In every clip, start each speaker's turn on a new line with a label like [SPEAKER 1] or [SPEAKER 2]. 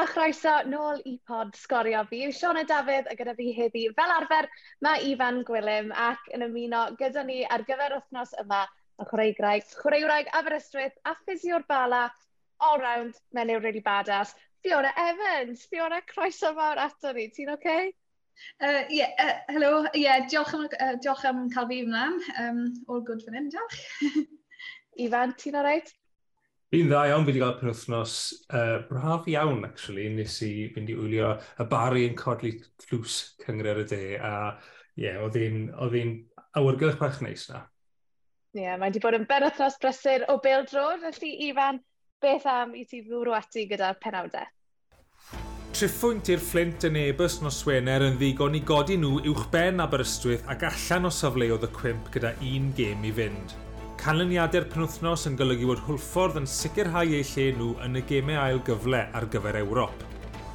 [SPEAKER 1] a chroeso nôl i pod sgorio fi. Yw Siona Dafydd a gyda fi heddi fel arfer, mae Ifan Gwilym ac yn ymuno gyda ni ar gyfer wythnos yma y chwaraegraig, chwaraewraig Aberystwyth a ffisio'r bala all-round menyw really badass. Fiona Evans, Fiona, croeso mawr ato ni, ti'n oce? Okay?
[SPEAKER 2] Uh, yeah, uh, helo, yeah, diolch, am, uh, diolch am cael fi ymlaen, um, all good fan hyn, diolch.
[SPEAKER 1] Ifan, ti'n alright?
[SPEAKER 3] Fi'n dda iawn, fi wedi cael penwthnos uh, braf iawn, actually. Nes i fynd i wylio y bari yn codlu tlws cyngor y de, a ie, yeah, oedd hi'n awyrgylch bach neis na.
[SPEAKER 1] Ie, yeah, mae wedi bod yn benwthnos brysur o Bildrod, felly Ifan, beth am i ti fwrw ati gyda'r penawdau?
[SPEAKER 3] Triffwynt i'r Flint yn ebys nos Wener yn ddigon i godi nhw uwch ben Aberystwyth ac allan o safleoedd y cwimp gyda un gêm i fynd. Canlyniadau'r penwthnos yn golygu bod Hwlffordd yn sicrhau eu lle nhw yn y gemau ail gyfle ar gyfer Ewrop.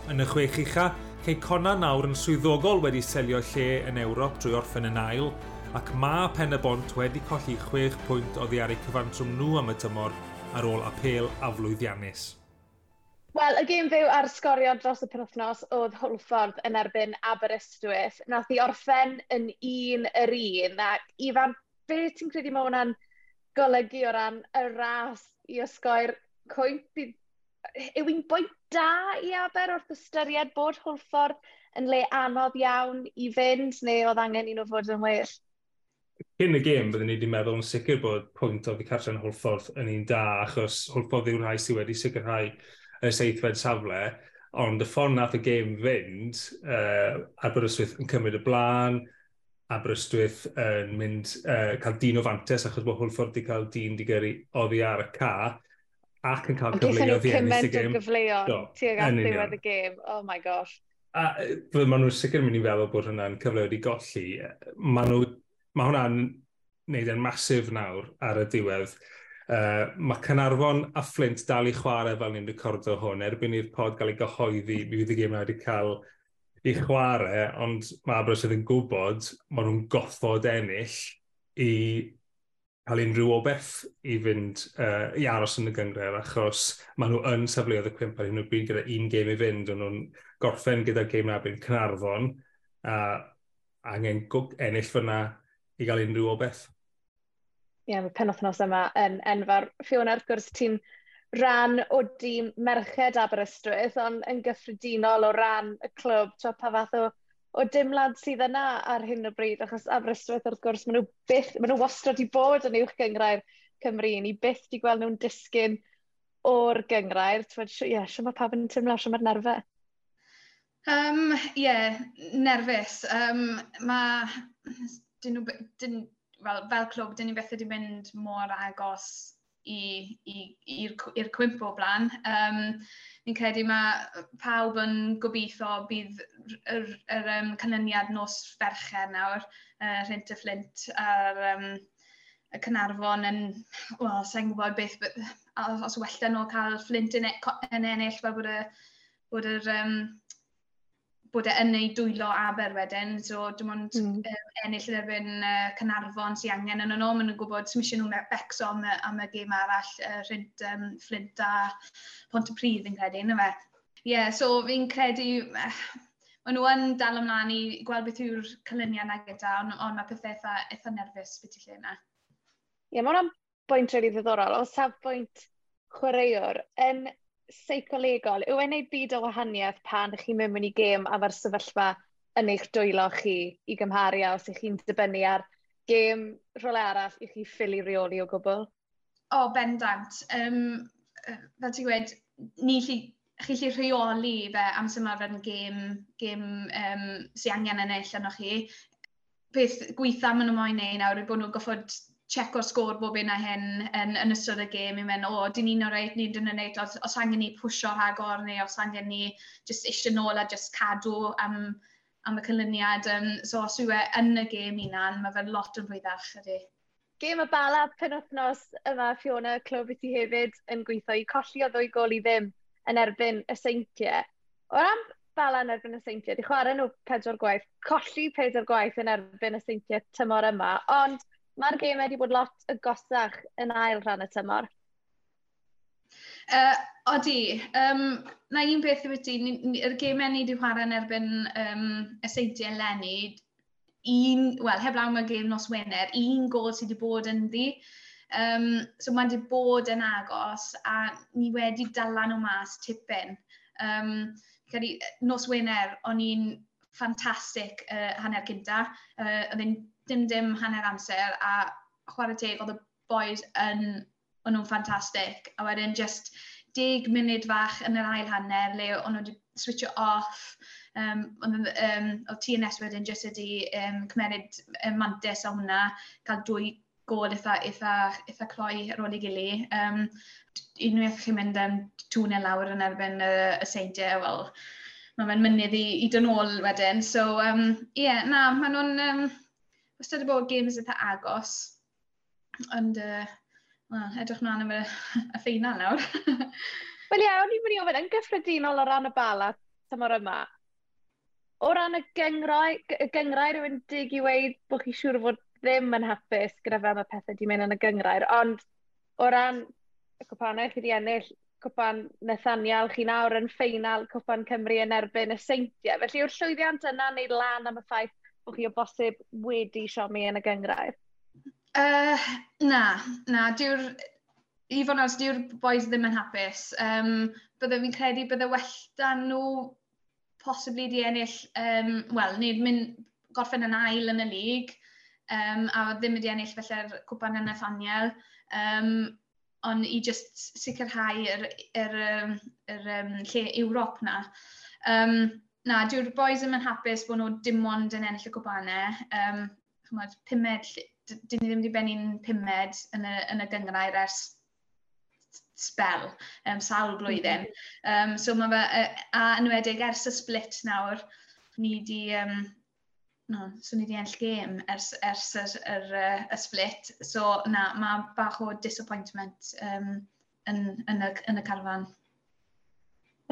[SPEAKER 3] Yn y chwech ucha, Cei Cona nawr yn swyddogol wedi selio lle yn Ewrop drwy orffen yn ail, ac mae Pen y Bont wedi colli chwech pwynt oddi ar eu cyfantrwm nhw am y tymor ar ôl apel a flwyddiannus.
[SPEAKER 1] Wel, y gêm fyw ar sgorio dros y penwthnos oedd Hwlffordd yn erbyn Aberystwyth. Nath i orffen yn un yr un, ac Ifan, beth ti'n credu mae hwnna'n golygu o ran y ras i osgoi'r cwynt. Yw hi'n bwynt da i Aber wrth ystyried bod Hwlffordd yn le anodd iawn i fynd, neu oedd angen un o fod yn well?
[SPEAKER 3] Cyn y gêm, byddwn ni wedi meddwl yn sicr bod pwynt o fi cartre'n Hwlffordd yn un da, achos Hwlffordd yw'r rhai sydd wedi sicrhau y seithfed safle, ond y ffordd nath y gêm fynd, uh, Aberystwyth yn cymryd y blaen, Aberystwyth yn mynd, uh, cael dyn o fantes achos bod Hwlffordd wedi cael dyn di gyrru oddi ar y ca ac yn cael cyfleoedd
[SPEAKER 1] i ennill y gêm. Ond gyfleoedd tuag at ddiwedd y gêm. Oh my gosh.
[SPEAKER 3] A fydden maen nhw'n sicr mynd i feddwl bod hwnna'n cyfleoedd i golli. Maen nhw, mae hwnna'n neud yn masif nawr ar y diwedd. Uh, mae Cynarfon a Flint dal i chwarae fel ni'n recordo hwn. Erbyn i'r pod gael ei gyhoeddi, mi fydd y gêm wedi cael i chwarae, ond mae Aberystwyth yn gwybod, maen nhw'n gothod ennill i cael unrhyw o beth i fynd uh, i aros yn y gyngred, achos maen nhw yn safleoedd y cwmp ar hyn o bryd gyda un gêm i fynd, ond nhw'n gorffen gyda gêm na byn Cynarfon, a angen ennill fyna i gael unrhyw o beth.
[SPEAKER 1] Ie, yeah, mae penwthnos yma yn enfawr. Fiona, wrth gwrs, ti'n rhan o dîm merched Aberystwyth, ond yn gyffredinol o ran y clwb, to pa fath o, o dimlad sydd yna ar hyn o bryd, achos Aberystwyth wrth gwrs, maen nhw, byth, maen nhw wastad i bod yn uwch gyngrair Cymru, ni byth di gweld nhw'n disgyn o'r gyngrair, ie, yeah, sio mae pawb yn teimlo, sio mae'r nerfau.
[SPEAKER 2] Um, ie, yeah, nerfus. Um, mae, dyn nhw, dyn, fel, fel clwb, dyn ni beth wedi mynd mor agos i'r cwmp o blaen. Um, ni'n credu mae pawb yn gobeithio bydd yr, yr um, canlyniad nos fercher nawr, uh, Rhynt y flint, a'r um, y Cynarfon yn, wel, sa'n gwybod beth, but, os wella nhw cael flint yn, e yn ennill fel bod, y, bod yr um, bod e yn ei dwylo aber wedyn, so dim ond mm. um, ennill yr erbyn uh, Cynarfon sy'n angen yn nhw, maen nhw'n gwybod sy'n mysio nhw'n becso am, am y gêm arall, uh, Rhynt, um, Flint a Pont y Pryd yn credu, yna fe. Ie, yeah, so fi'n credu, uh, maen nhw yn dal ymlaen i gweld beth yw'r cyluniau na gyda, ond on mae pethau eitha, eitha nerfus beth i lle yna.
[SPEAKER 1] Ie, yeah, mae hwnna'n bwynt rili really ddiddorol. O safbwynt chwaraewr, yn seicolegol, yw e'n neud byd o wahaniaeth pan chi'n mynd mewn i gêm a mae'r sefyllfa yn eich dwylo chi i gymharu a os ych chi'n dibynnu ar gêm rhywle arall i chi ffili reoli o gwbl?
[SPEAKER 2] O, bendant. Um, fel ti'n gweud, ni lli, chi lli rheoli fe amser mae fe'n gêm, gêm um, sy'n angen ennill yno chi. Beth gweitha maen nhw moyn neu nawr yw bod nhw'n goffod check o'r sgôr bob un a hyn yn, yn ystod y gêm i'n mynd, o, oh, dyn ni'n o'r reit, ni'n dyn nhw'n reit, os, os angen ni pwysio rhagor neu os angen ni just eisiau nôl a just cadw am, am y cyluniad. Um, so os yw e yn y gêm hunan, mae fe'n lot yn fwyddach ydy.
[SPEAKER 1] Gêm y bala penwthnos yma Fiona Clwb i ti hefyd yn gweithio i colli o ddwy gol i ddim yn erbyn y seintiau. O ran bala yn erbyn y seintiau, di chwarae nhw pedwar gwaith, colli pedwar gwaith yn erbyn y seintiau tymor yma, ond mae'r gêm wedi bod lot y gosach yn ail rhan y tymor.
[SPEAKER 2] Uh, odi, um, na un beth yw ti, yr gemau ni wedi chwarae yn erbyn um, eseidiau Lenny, un, wel, heb lawn mae gêm nos Wener, un gol sydd wedi bod yn ddi. Um, so mae wedi bod yn agos a ni wedi dalan o mas tipyn. Um, nos Wener, o'n i'n ffantastig uh, hanner cynta. Uh, oedd dim dim hanner amser a chwarae teg oedd y boys yn, o'n nhw'n ffantastig. A wedyn just deg munud fach yn yr ail hanner le o'n nhw wedi switcho off. Um, ond um, oedd TNS wedyn just wedi um, cymeryd um, mantis o hwnna, cael dwy gol eitha, eitha, eitha cloi ar ôl i gili. Um, unwaith chi'n mynd am tŵnel lawr yn erbyn y, y seintiau, e, wel, mae fe'n mynydd i, i dyn ôl wedyn. So, ie, um, yeah, na, maen nhw'n... Um, wastad y bod games eitha agos, ond uh, well, edrych mlaen am y, y ffeinal nawr.
[SPEAKER 1] Wel ie, o'n i'n mynd i ofyn, yn gyffredinol o ran y bala tymor yma, o ran y gyngrau, y gyngrau rhywun dig i weid bod chi siŵr fod ddim yn hapus gyda fel mae pethau di mynd yn y gyngrau, ond o ran y cwpanau chi di ennill, cwpan Nathaniel, chi nawr yn ffeinal cwpan Cymru yn erbyn y seintiau. Felly yw'r llwyddiant yna wneud lan am y ffaith bod chi o bosib wedi siomi yn y gyngrair?
[SPEAKER 2] Uh, na, na, diw'r... I fod nos, diw'r boys ddim yn hapus. Um, bydde fi'n credu bydde well dan nhw posibly di ennill, um, wel, nid mynd gorffen yn ail yn y lig, um, a ddim wedi ennill felly'r cwpan yn Nathaniel. Um, ond i just sicrhau yr, yr, yr, yr um, lle Ewrop na. Um, na, dyw'r boys ddim yn hapus bod nhw dim ond yn ennill y cwpanau. Um, chymod, pumed, dyn ni ddim wedi bennu'n pumed yn y, yn y gyngrair ers spel, um, sawl mm-hmm. blwyddyn. Um, so mae fe, a enwedig ers y split nawr, ni wedi, um, no, so ni wedi enll gêm ers, ers yr, yr, uh, y split. So na, mae bach o disappointment um, yn, yn, y, yn y carfan.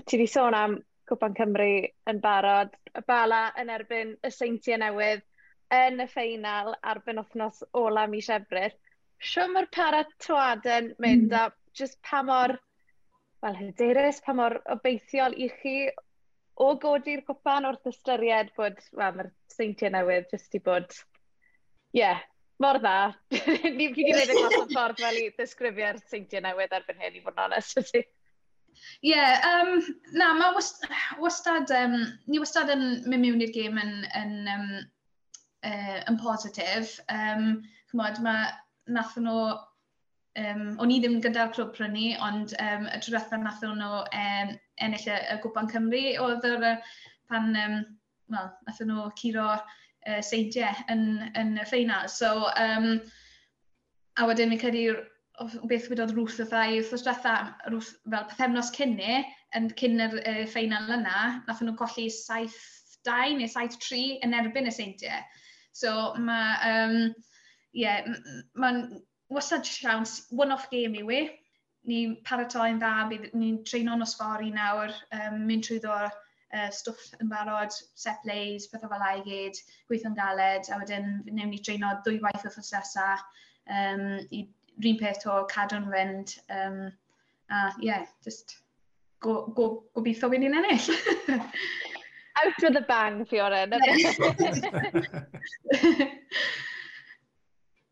[SPEAKER 1] Ti wedi sôn am Cwpan Cymru yn barod. Y bala yn erbyn y seintiau newydd yn y ffeinal arbenn wythnos ola mis Ebrill. Sio mae'r paratoadau'n mynd mm. a just pa mor, wel, hyderus, pa mor obeithiol i chi o godi'r cwpan wrth ystyried bod, wel, mae'r seintiau newydd jyst i bod, ie, yeah, mor dda. Ni'n ni gwneud y glas o ffordd fel i ddisgrifio'r seintiau newydd erbyn hyn, i fod yn onest. Ie,
[SPEAKER 2] yeah, um, na, mae wastad, um, ni wastad yn mynd mewn i'r gêm yn, yn, um, uh, yn positif. Um, Chymod, mae nath nhw um, o'n i ddim gyda'r clwb prynu, ond um, y trwyddetha nath nhw um, ennill y, y Gwpan Cymru, oedd yr pan, um, well, nath nhw curo uh, seintiau yn, yn y ffeinal. So, um, a wedyn mi credu beth wedodd Ruth o ddau wrthos diwetha, Ruth, fel pethefnos cynni, yn cyn yr uh, ffeinal yna, nath nhw colli 7-2 neu 7-3 yn erbyn y seintiau. So mae, um, yeah, mae'n wastad siawns, one-off game i e. Ni'n paratoi'n dda, ni'n treino'n osfori nawr, um, mynd trwy ddo uh, stwff yn barod, set plays, pethau fel ei gyd, gweithio'n galed, a wedyn newn ni treino dwy waith wrth nesaf um, i rhywun peth o cadw'n fynd. Um, a ie, yeah, just go, go, gobeithio wedi'n ni'n ennill.
[SPEAKER 1] Out with a bang, Fiona.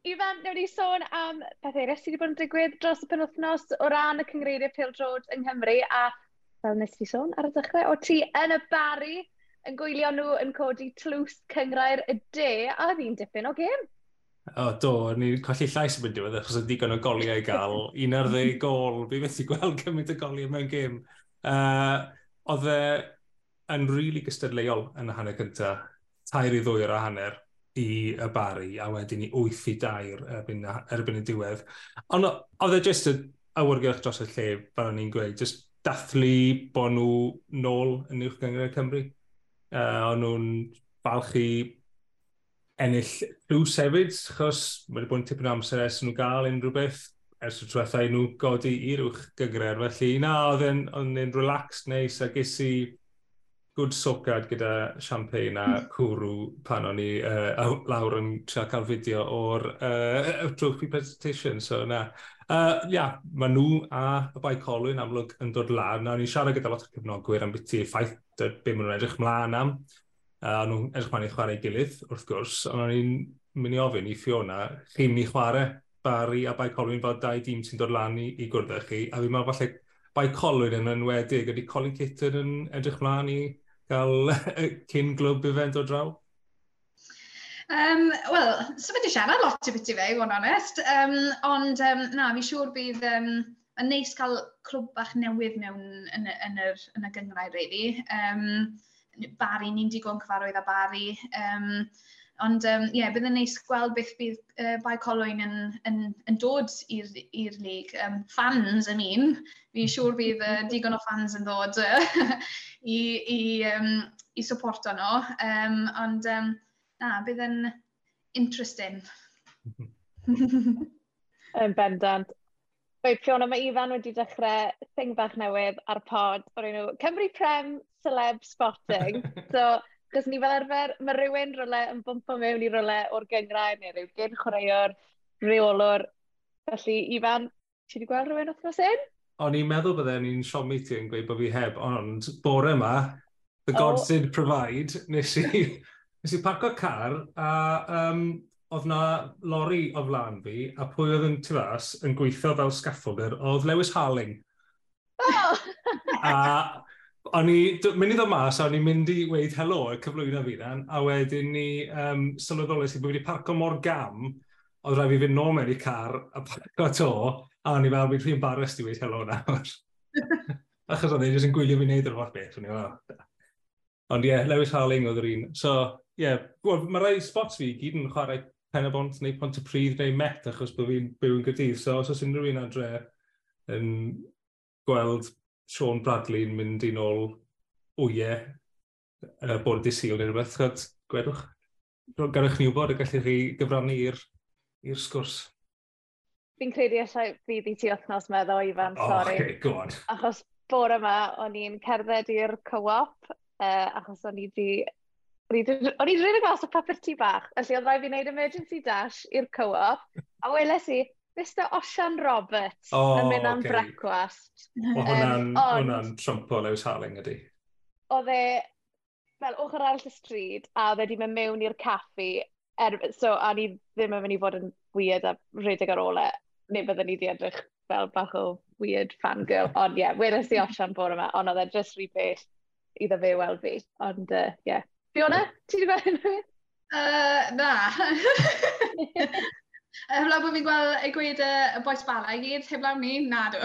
[SPEAKER 1] Ifan, nawr ni sôn am pethau eraill sydd wedi bod yn digwydd dros y penwthnos o ran y cyngreiriau Pil Drod yng Nghymru a fel nes ti sôn ar y dechrau, o ti yn y bari yn gwylio nhw yn codi tlws cyngrair y de a oedd hi'n dipyn o gêm.
[SPEAKER 3] O, do, ni'n colli llais yn mynd diwedd achos yn digon o goliau i gael. 11 gol, fi i gweld gymaint o goliau mewn gêm. Uh, oedd e yn rili really gystadleuol yn y hanner cyntaf, tair i ddwy o'r hanner i y bari, a wedyn i 8 i dair erbyn, erbyn y diwedd. Ond oedd e jyst y awyrgylch dros y lle, fel o'n i'n gweud, jyst dathlu bod nhw nôl yn uwch gyngor Cymru. Uh, o'n nhw'n falch i ennill ddws hefyd, achos mae wedi bod yn tipyn amser ers nhw gael unrhyw beth ers y trwethau nhw godi i'r wch gygredd. Felly na, oedd yn, yn relaxed neis a ges i good socad gyda champagne a mm. cwrw pan o'n i uh, lawr yn trio cael fideo o'r uh, trophy presentation. So na, uh, yeah, mae nhw a y bai colwyn amlwg yn dod lan. Na, o'n i'n siarad gyda lot o cyfnogwyr am beth i ffaith be maen nhw'n edrych mlaen am. A nhw'n edrych ma'n ei chwarae gilydd, wrth gwrs, ond o'n i'n mynd i ofyn i Fiona, chi'n mynd i chwarae Barry a Bai Colwyn fel dau dîm sy'n dod lan i, i gwrdd chi, a fi'n meddwl falle Bai Colwyn yn enwedig, ydy Colin Kitter yn edrych mlaen i gael cyn glwb event o draw?
[SPEAKER 2] Um, Wel, symud i siarad lot i byti fe, i fod yn onest. Um, ond, um, na, fi'n siŵr bydd um, yn neis cael clwb bach newydd mewn yn, yn, yr, yn y gyngrau, really. Um, bari, ni'n digon cyfarwydd â bari. Um, ond, ie, um, yeah, bydd yn neis gweld beth bydd uh, Bai Colwyn yn, yn, yn dod i'r lig. Um, fans, I mean. Fi'n siŵr bydd uh, digon o fans yn dod uh, i, i, um, i supporto nhw. Um, ond, um, na, bydd yn interesting.
[SPEAKER 1] Yn bendant. Rwy'n Fiona, mae Ifan wedi dechrau thing bach newydd ar pod o'r enw Cymru Prem celeb spotting. so, Cos ni fel arfer, mae rhywun rolau yn bwmpo mewn i rolau o'r gyngrau neu rhyw gyn chwaraewr, reolwr. Felly, Ifan, ti wedi gweld rhywun othnos un?
[SPEAKER 3] O'n i'n meddwl bydden ni'n siomi ti yn gweud bod fi heb, ond bore yma, the gods oh. did provide, nes i, nes i parco car a um, oedd na lori o flaen fi a pwy oedd yn tu fas yn gweithio fel scaffolder oedd Lewis Harling. Oh. a o'n i, mynd i ddod mas, o'n i'n mynd i weid helo y cyflwyno fi dan, a wedyn ni um, sylweddolus i bod wedi parco mor gam, oedd rhaid fi fynd nôl mewn i car a parco to, a o'n i fel, fi'n rhi'n baras i weid helo nawr. Achos oedd e jyst yn gwylio fi wneud yr holl beth, o'n i fel. Ond ie, yeah, Lewis Harling oedd yr un. So, ie, yeah, well, mae rai spots fi gyd yn chwarae pen y bont neu pont y pryd neu met achos bod fi'n byw yn gydydd. So, os oes unrhyw un adre yn gweld Sean Bradley'n mynd i nôl wyau uh, bod y syl neu rhywbeth, chod, gwedwch, garwch ni wybod y gallwch chi gyfrannu i'r sgwrs.
[SPEAKER 1] Fi'n credu allai fydd i ti othnos meddwl, Ifan, oh, sori.
[SPEAKER 3] Okay, go on.
[SPEAKER 1] Achos bore yma, o'n i'n cerdded i'r co-op, uh, achos o'n i di... O'n i'n rhywun glas o papur tŷ bach, felly oedd rhaid fi wneud emergency dash i'r co-op, a weles i, Mr Osian Roberts oh, yn mynd am okay. brecwast.
[SPEAKER 3] Mae hwnna'n um, hwnna trwmpo Lewis Harling ydy.
[SPEAKER 1] Oedd e fel ochr arall y stryd a oedd e wedi mynd mewn i'r caffi. Er, so, a ni ddim yn mynd i fod yn weird a rhedeg ar ôl e. Neu byddwn ni wedi edrych fel bach o weird fangirl. Ond ie, yeah, weles i Osian bore yma, ond oedd e just rhy beth iddo fe weld fi. Ond ie. Uh, yeah. Fiona, ti wedi gweld hynny?
[SPEAKER 2] Uh, na. Heblaw bod fi'n gweld ei gweud y, y boes bala i gyd, heblaw ni, na dw.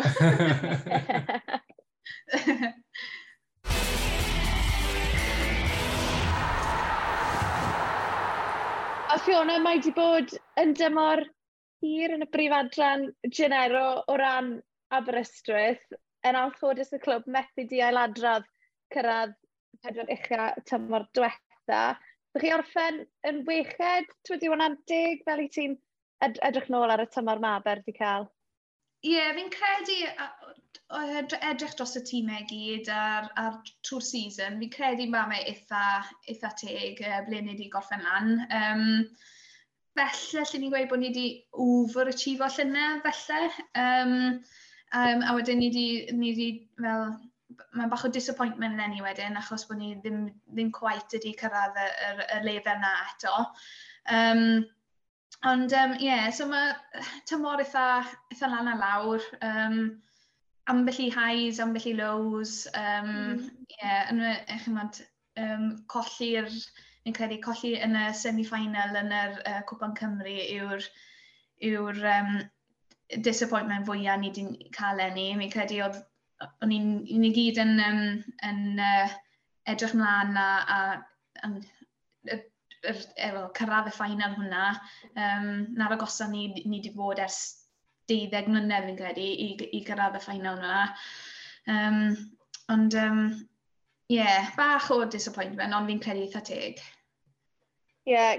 [SPEAKER 1] A Fiona, mae di bod yn dymor hir yn y brif adran Genero o ran Aberystwyth yn anffodus y clwb methu di ailadrodd cyrraedd pedwar ucha tymor diwetha. Bych chi orffen yn weched 2010 fel i ti'n ed edrych nôl ar y tymor ma ber di cael?
[SPEAKER 2] Ie, yeah, fi'n credu, edrych dros y tîmau e gyd ar, ar trwy'r season, fi'n credu mae mae eitha, eitha teg uh, ble ni wedi gorffen lan. Um, felly, allwn ni'n gweud bod ni wedi over-achievo llynau, felly. Um, um, a wedyn ni wedi, ni wedi fel, mae'n bach o disappointment le ni wedyn, achos bod ni ddim, ddim quite wedi cyrraedd y, y, y lefel na eto. Um, Ond ie, um, yeah, so mae tymor eitha, eitha lan a lawr. Um, ambell i highs, ambell i lows. Um, mm. Mm-hmm. yeah, yn y, chymod, um, colli'r, Ni'n credu, colli yn y semi-final yn yr uh, Cwpan Cymru yw'r yw um, disappointment fwyaf ni wedi'n cael enni. Mi'n credu oedd o'n i'n i gyd yn, um, yn uh, edrych mlaen a, a, a er, er, cyrraedd y ffainal hwnna. Um, na'r agosa ni, ni wedi bod ers 12 mlynedd fi'n credu i, i gyrraedd y ffainal hwnna. Um, ond, um, yeah, bach o disappointment, ond fi'n credu eitha teg.
[SPEAKER 1] Ie, yeah,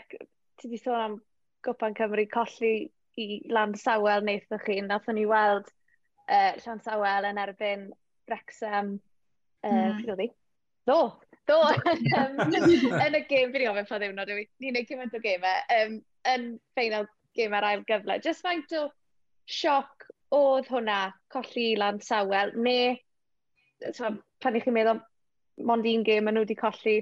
[SPEAKER 1] ti wedi sôn am Gwpan Cymru colli i Land Sawel wnaethoch chi. Nathon ni weld uh, Llan Sawel yn erbyn Brexham, uh, mm. pryd oedd hi? Do, Do, yn y gêm, fi'n ofyn pa ddiwrnod. Ni'n neud cymaint o gemau. Um, yn ffeinal gêm ar ail gyfle. Just faint o sioc oedd hwnna colli lan sawel, neu pan i chi'n meddwl, mond un gêm maen nhw wedi colli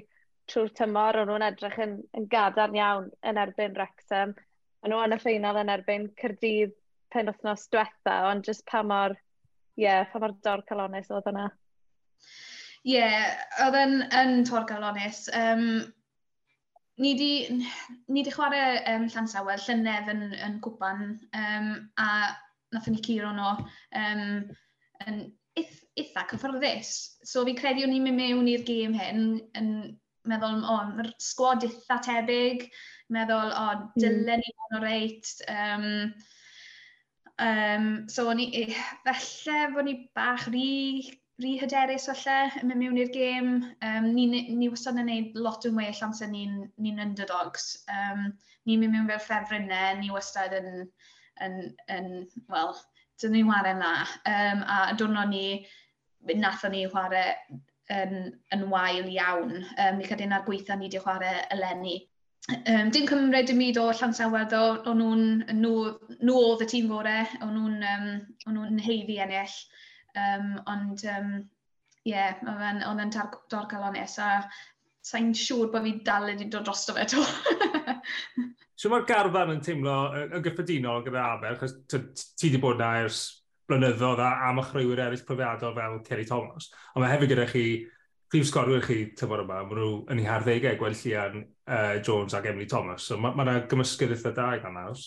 [SPEAKER 1] trwy'r tymor, o'n nhw'n edrych yn, yn gadarn iawn yn erbyn Wrexham. Maen nhw yn y ffeinal yn erbyn Cyrdydd pen wythnos diwetha, ond just pa mor, ie, yeah, pa mor dor calonis oedd hwnna.
[SPEAKER 2] Ie, yeah, oedd yn, yn torgal ones. Um, ni di, ni di chwarae um, Llansawel, Llynedd yn, yn cwpan, um, a nath ni curo nhw um, yn eith, eitha cyfforddus. So fi'n credu o'n i'n mynd mewn i'r gêm hyn yn meddwl, o, oh, mae'r sgwad eitha tebyg, meddwl, o, oh, dylen ni fod o reit. Um, um, so o'n i, eh, falle bod ni bach rhi rhy hyderus falle yn mynd mewn i'r gêm. Um, ni, ni wastad yn gwneud lot yn well amser ni'n ni, ni underdogs. Um, ni'n mynd mewn fel ffefrynnau, ni wastad yn, yn, yn wel, dyn ni'n chwarae yna. Um, a dwrnod ni, nathon ni chwarae yn, yn wael iawn. Um, ni cadw'n ar gweithio ni wedi chwarae eleni. Um, dim cymryd dim byd o Llansawer ddo, o'n nhw'n, nhw, nhw oedd y tîm gore, o'n nhw'n um, nhw heiddi ennill. Um, ond, um, ie, yeah, oedd yn dorgalon a Sa'n siŵr bod fi dal wedi dod drosto fe to.
[SPEAKER 3] so mae'r garfan yn teimlo yn gyffredinol gyda Aber, achos ti wedi bod na ers blynyddoedd a am ychreuwyr eraill profiadol fel Kerry Thomas. Ond mae hefyd gyda chi prif sgorwyr chi tyfod yma, maen nhw yn ei harddegau gweld Llian, uh, Jones ac Emily Thomas. So mae yna ma gymysgedd eitha da i gan naws.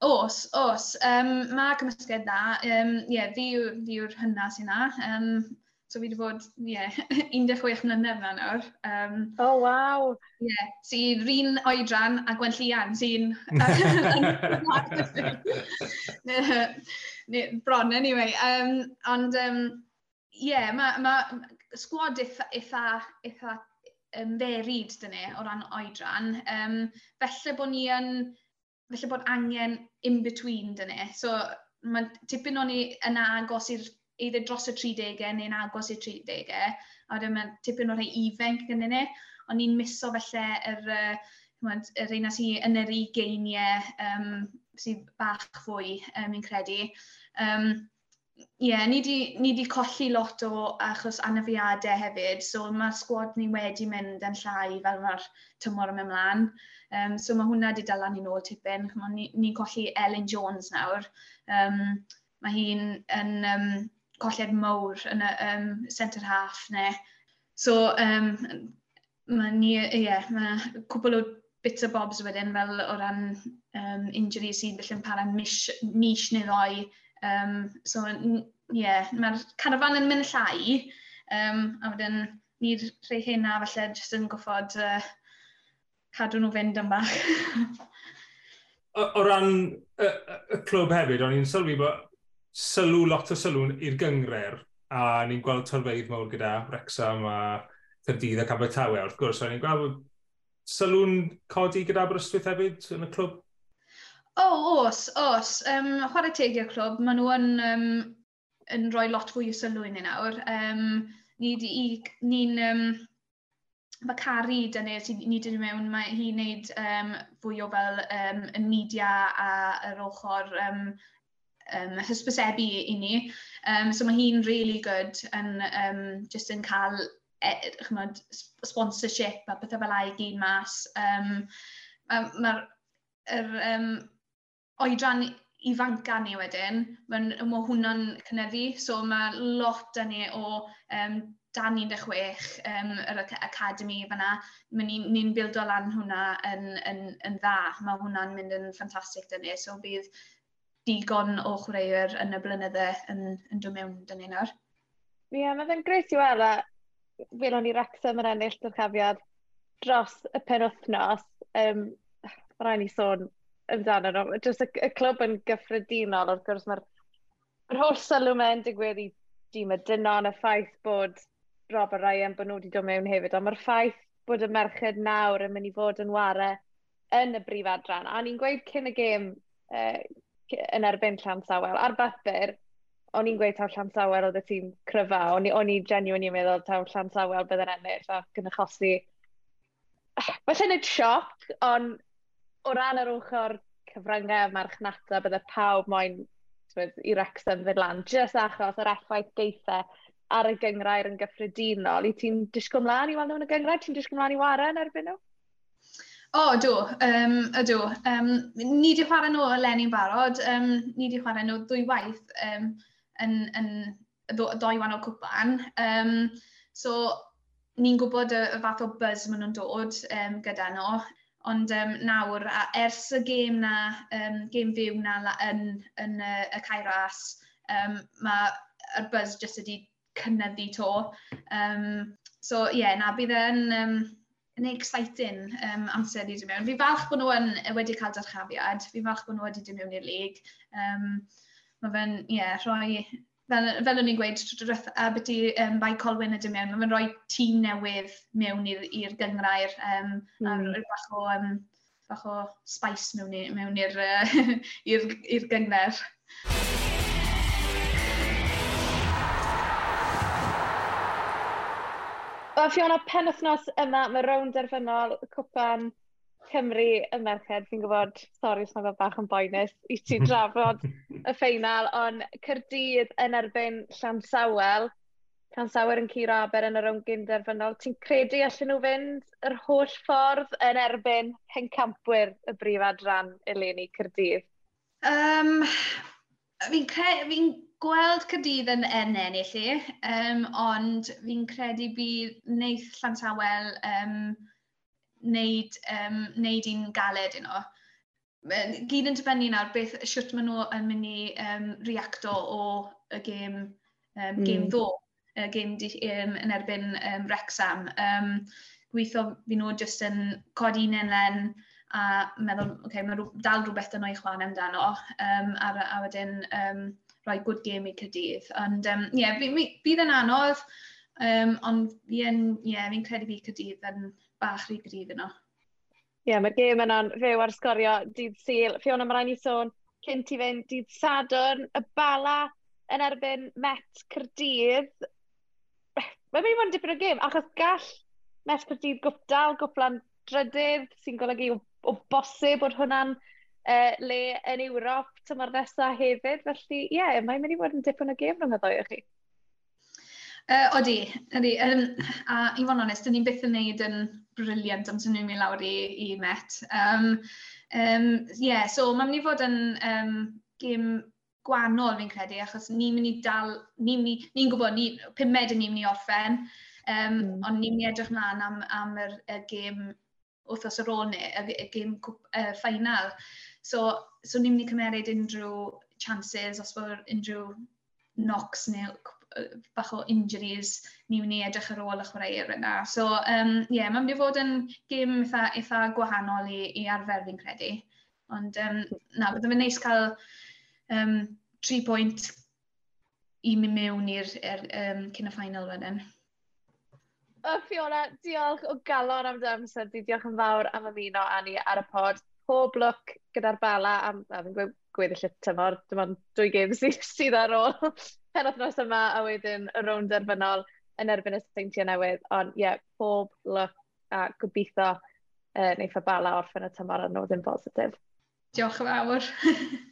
[SPEAKER 2] Os, os. Um, mae cymysgedd cymysgedda, um, yeah, fi, fi yw'r sy'n na. Um, so fi wedi bod, yeah, 16 mlynedd na nawr. Um,
[SPEAKER 1] oh, waw!
[SPEAKER 2] Ie, Yeah, sy'n rin oedran a Gwen Llian, sy'n... Bron, anyway. Um, ond, ie, um, yeah, mae ma, sgwad eitha, eitha, eitha um, dderid dyn ni o ran oedran. Um, felly bod ni yn felly bod angen in-between dyn ni. So mae tipyn o'n i yn agos i'r either dros y 30au neu'n agos i'r 30au, a wedyn mae tipyn o rhai ifenc gyda ni, ond ni'n miso felly yr, uh, yr un sy'n yn yr ugeiniau um, sydd bach fwy, um, i'n credu. Um, ie, yeah, ni di, ni di colli lot o achos anafiadau hefyd, so mae sgwad ni wedi mynd yn llai fel mae'r tymor yn mlaen. Um, so mae hwnna wedi dylan ni nôl tipyn. Ni'n ni colli Ellen Jones nawr. Um, mae hi'n yn um, colled mawr yn y um, centre half neu. So, um, mae ni, ie, yeah, mae cwbl o bits o bobs wedyn fel o ran um, injury sy'n byllyn para mis, mis neu ddoi Um, so, ie, yeah, mae'r carafan yn mynd llai, um, a wedyn ni'r rhai hynna falle jyst yn goffod uh, cadw nhw fynd yn bach.
[SPEAKER 3] o, o ran y, y clwb hefyd, o'n i'n sylwi bod sylw lot o sylw i'r gyngre'r a ni'n gweld torfeidd mawr gyda Wrexham a Cyrdydd ac Abertawe. Wrth gwrs, o'n i'n gweld sylw'n codi gyda Aberystwyth hefyd yn y clwb?
[SPEAKER 2] O, oh, os, os. Um, chwarae tegiau clwb, maen nhw yn, um, yn rhoi lot fwy o sylw i ni nawr. Um, ni'n ni, ni, um, mae Cari dyna ni wedi mewn, mae hi'n neud um, fwy o fel um, y media a yr ochr um, um, hysbysebu i ni. Um, so mae hi'n really good yn um, just yn cael e, chymod, sponsorship a bethau fel ai gyd mas. Um, Mae'r um, er, um, oedran ifanca ni wedyn, mae'n, mae hwnna'n cynyddu, so mae lot dyn ni o um, dan 16, um, yr academy fyna, ni'n ni, ni bildo lan hwnna yn, yn, yn dda. Mae hwnna'n mynd yn ffantastig dyn ni, so bydd digon o chwaraewyr yn y blynydde yn, yn dod mewn dyn ni nawr.
[SPEAKER 1] Ie, yeah, mae'n gret i weld a fel o'n i Wrexham yn ennill dyrchafiad dros y penwthnos. Um, rhaid ni sôn amdano nhw. Just y, y clwb yn gyffredinol, wrth gwrs mae'r yr holl sylw mewn digwydd i dîm y dynon, y ffaith bod Rob a Ryan bod nhw wedi dod mewn hefyd, ond mae'r ffaith bod y merched nawr yn mynd i fod yn ware yn y brif adran. A ni'n gweud cyn y gêm uh, yn erbyn Llansawel, ar bapur, o'n i'n gweud taw Llansawel oedd y tîm cryfa, o'n i, on i genuinely yn meddwl taw Llansawel bydd yn ennill ac yn achosi... Felly nid sioc, ond o ran yr ochr cyfryngau marchnata, bydde pawb moyn i Wrexham fydd lan, jyst achos yr effaith geithau ar y gyngrair yn gyffredinol. I ti'n disgwyl mlaen i weld nhw'n y gyngrair? Ti'n disgwyl mlaen i waren erbyn nhw?
[SPEAKER 2] O, oh, do, um, ydw. Um, ni wedi chwarae nhw Eleni'n barod, um, ni wedi chwarae nhw ddwy waith um, yn, yn, ddwy ddoi cwpan. Um, so, ni'n gwybod y, y fath o buzz maen nhw'n dod um, gyda nhw. Ond um, nawr, a ers y gêm na, um, gêm fyw na la, yn, yn uh, y cair Cairas, um, mae'r buzz jyst wedi cynnyddu to. Um, so ie, yeah, na bydd e'n um, yn exciting um, amser i ddim mewn. Fi falch bod nhw yn, wedi cael darchafiad, fi falch bod nhw wedi dod mewn i'r lig. Um, mae fe'n, ie, yeah, rhoi fel, fel o'n i'n gweud, rwth Aberty um, by Colwyn ydym mewn, mae'n rhoi tîm newydd mewn i'r gyngrair um, mm. a hmm. bach o, um, bach o spice mewn, mewn i'r uh, gyngor.
[SPEAKER 1] Wel, Fiona, penwthnos yma, mae rownd derfynol cwpan Cymru y merched, fi'n gwybod, sori os mae bach yn boenus, i ti drafod y ffeinal, ond Cyrdydd yn erbyn Llansawel, Llansawel yn curo aber yn yr ongyn gynderfynol, ti'n credu allan nhw fynd yr holl ffordd yn erbyn hencampwyr y brif adran eleni Cyrdydd?
[SPEAKER 2] Um, fi'n fi gweld Cyrdydd yn ennill i, um, ond fi'n credu bydd wneud Llansawel um, wneud, um, wneud un galed yno. Gyd yn dibynnu nawr beth siwt maen nhw yn mynd i um, reacto o y gêm, um, gêm mm. ddo, y gêm um, yn erbyn um, Rexham. Um, gweithio fi nhw jyst yn codi un enlen a meddwl, okay, mae dal rhywbeth yn o'i chlan amdano, um, a, a wedyn um, rhoi good game i cydydd. Ond, ie, um, yeah, bydd yn anodd, Um, ond fi ie, yeah, fi'n credu fi cydydd yn bach rhy gryf yno.
[SPEAKER 1] Ie, yeah, mae'r gêm yna'n fyw ar sgorio dydd syl. Fiona, mae rhaid i sôn cyn ti fynd dydd Sadwrn, y bala yn erbyn Met Cyrdydd. Mae'n mynd i fod yn dipyn o gêm, achos gall Met Cyrdydd gwptal, gwplan drydydd, sy'n golygu o, o bosib bod hwnna'n uh, le yn Ewrop tymor nesaf hefyd. Felly, ie, yeah, mae'n mynd i fod yn dipyn o gêm rhwng y ddoi o chi.
[SPEAKER 2] Uh, odi, odi. Um, a i fod yn onest, dyn ni byth yn neud yn briliant amser ni'n mynd lawr i, i Met. Um, um, yeah, so mae'n mynd i fod yn um, gym gwahanol fi'n credu, achos ni'n mynd i dal, ni'n ni, ni gwybod, ni, pumed ni'n mynd i orffen, um, mm. ond ni'n mynd i edrych mlaen am, am yr, y gym wrthos ar ôl ni, y, y gym uh, ffainal. So, so ni'n mynd i cymeryd unrhyw chances os bod unrhyw knocks neu bach o injuries ni wni edrych ar ôl y chwaraewyr yna. So, um, yeah, mae'n mynd i fod yn gym eitha, eitha gwahanol i, i arfer fi'n credu. Ond um, na, byddai fe'n neis cael um, tri pwynt i mi mewn i'r er, um, cyn y ffainal wedyn.
[SPEAKER 1] O, Fiona, diolch o galon am dy amser. Diolch yn fawr am ymuno â ni ar y pod. Pob lwc gyda'r bala, am, a fi'n gweud digwydd y tymor. Dim ond dwy gêm sydd, sydd ar ôl penod nos yma a wedyn y rownd derbynol yn erbyn y seintiau newydd. Ond ie, yeah, pob look a gobeithio uh, neu ffabala orffen y tymor yn nodyn bositif.
[SPEAKER 2] Diolch yn fawr.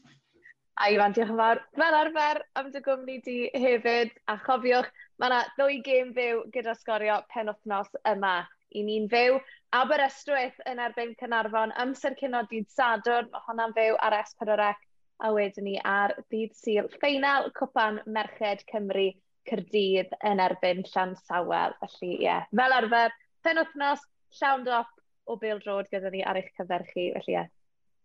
[SPEAKER 1] a Ifan, diolch yn fawr fel arfer am dy gwmni di hefyd. A chofiwch, mae yna ddwy gêm fyw gyda sgorio penwthnos yma i ni'n fyw. Aberystwyth yn erbyn Cynarfon, amser cyno dydd Sadwrn, mae hwnna'n fyw ar S4C a wedyn ni ar dydd syl ffeinal cwpan Merched Cymru Cyrdydd yn erbyn Llan Sawel. Felly, ie, yeah. fel arfer, pen wythnos, llawn dop o Bill Road gyda ni ar eich cyfer chi. Felly, ie, yeah.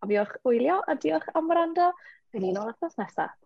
[SPEAKER 1] cofiwch wylio a diolch am wrando. Bydd ni'n ôl wythnos nesaf.